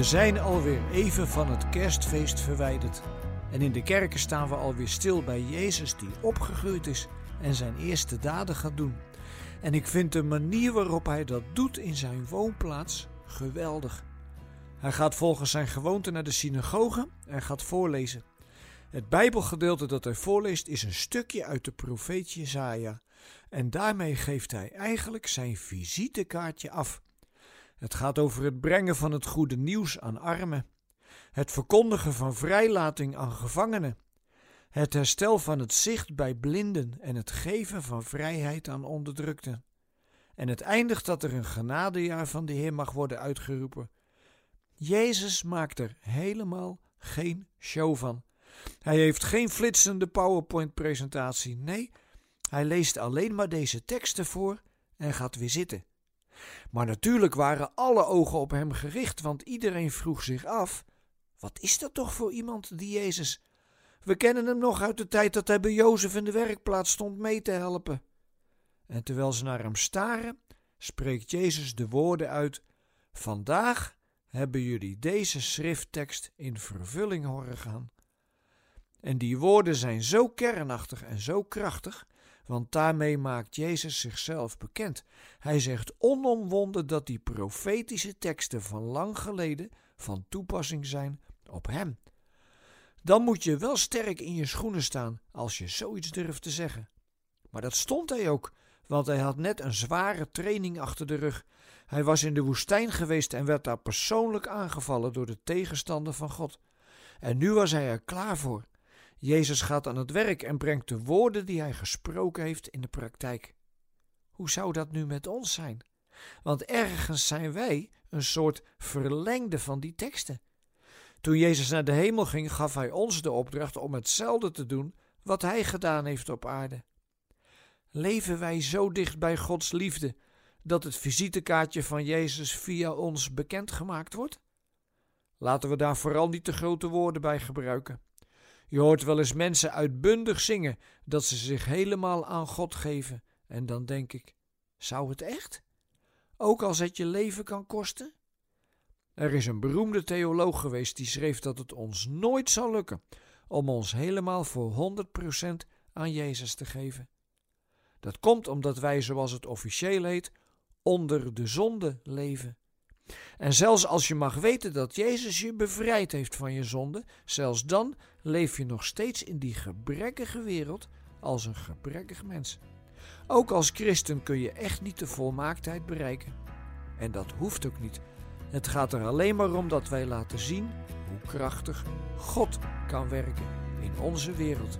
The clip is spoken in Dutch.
We zijn alweer even van het kerstfeest verwijderd. En in de kerken staan we alweer stil bij Jezus die opgegroeid is en zijn eerste daden gaat doen. En ik vind de manier waarop hij dat doet in zijn woonplaats geweldig. Hij gaat volgens zijn gewoonte naar de synagoge en gaat voorlezen. Het Bijbelgedeelte dat hij voorleest is een stukje uit de profeet Jesaja. En daarmee geeft hij eigenlijk zijn visitekaartje af. Het gaat over het brengen van het goede nieuws aan armen, het verkondigen van vrijlating aan gevangenen, het herstel van het zicht bij blinden en het geven van vrijheid aan onderdrukten. En het eindigt dat er een genadejaar van de Heer mag worden uitgeroepen. Jezus maakt er helemaal geen show van. Hij heeft geen flitsende PowerPoint-presentatie. Nee, hij leest alleen maar deze teksten voor en gaat weer zitten. Maar natuurlijk waren alle ogen op hem gericht, want iedereen vroeg zich af: wat is dat toch voor iemand, die Jezus? We kennen hem nog uit de tijd dat hij bij Jozef in de werkplaats stond mee te helpen. En terwijl ze naar hem staren, spreekt Jezus de woorden uit: Vandaag hebben jullie deze schrifttekst in vervulling horen gaan. En die woorden zijn zo kernachtig en zo krachtig want daarmee maakt Jezus zichzelf bekend. Hij zegt onomwonden dat die profetische teksten van lang geleden van toepassing zijn op hem. Dan moet je wel sterk in je schoenen staan als je zoiets durft te zeggen. Maar dat stond hij ook, want hij had net een zware training achter de rug. Hij was in de woestijn geweest en werd daar persoonlijk aangevallen door de tegenstander van God. En nu was hij er klaar voor. Jezus gaat aan het werk en brengt de woorden die hij gesproken heeft in de praktijk. Hoe zou dat nu met ons zijn? Want ergens zijn wij een soort verlengde van die teksten. Toen Jezus naar de hemel ging, gaf hij ons de opdracht om hetzelfde te doen wat hij gedaan heeft op aarde. Leven wij zo dicht bij Gods liefde dat het visitekaartje van Jezus via ons bekendgemaakt wordt? Laten we daar vooral niet te grote woorden bij gebruiken. Je hoort wel eens mensen uitbundig zingen dat ze zich helemaal aan God geven. En dan denk ik: zou het echt? Ook als het je leven kan kosten? Er is een beroemde theoloog geweest die schreef dat het ons nooit zal lukken om ons helemaal voor 100% aan Jezus te geven. Dat komt omdat wij, zoals het officieel heet, onder de zonde leven. En zelfs als je mag weten dat Jezus je bevrijd heeft van je zonde, zelfs dan leef je nog steeds in die gebrekkige wereld als een gebrekkig mens. Ook als christen kun je echt niet de volmaaktheid bereiken. En dat hoeft ook niet. Het gaat er alleen maar om dat wij laten zien hoe krachtig God kan werken in onze wereld.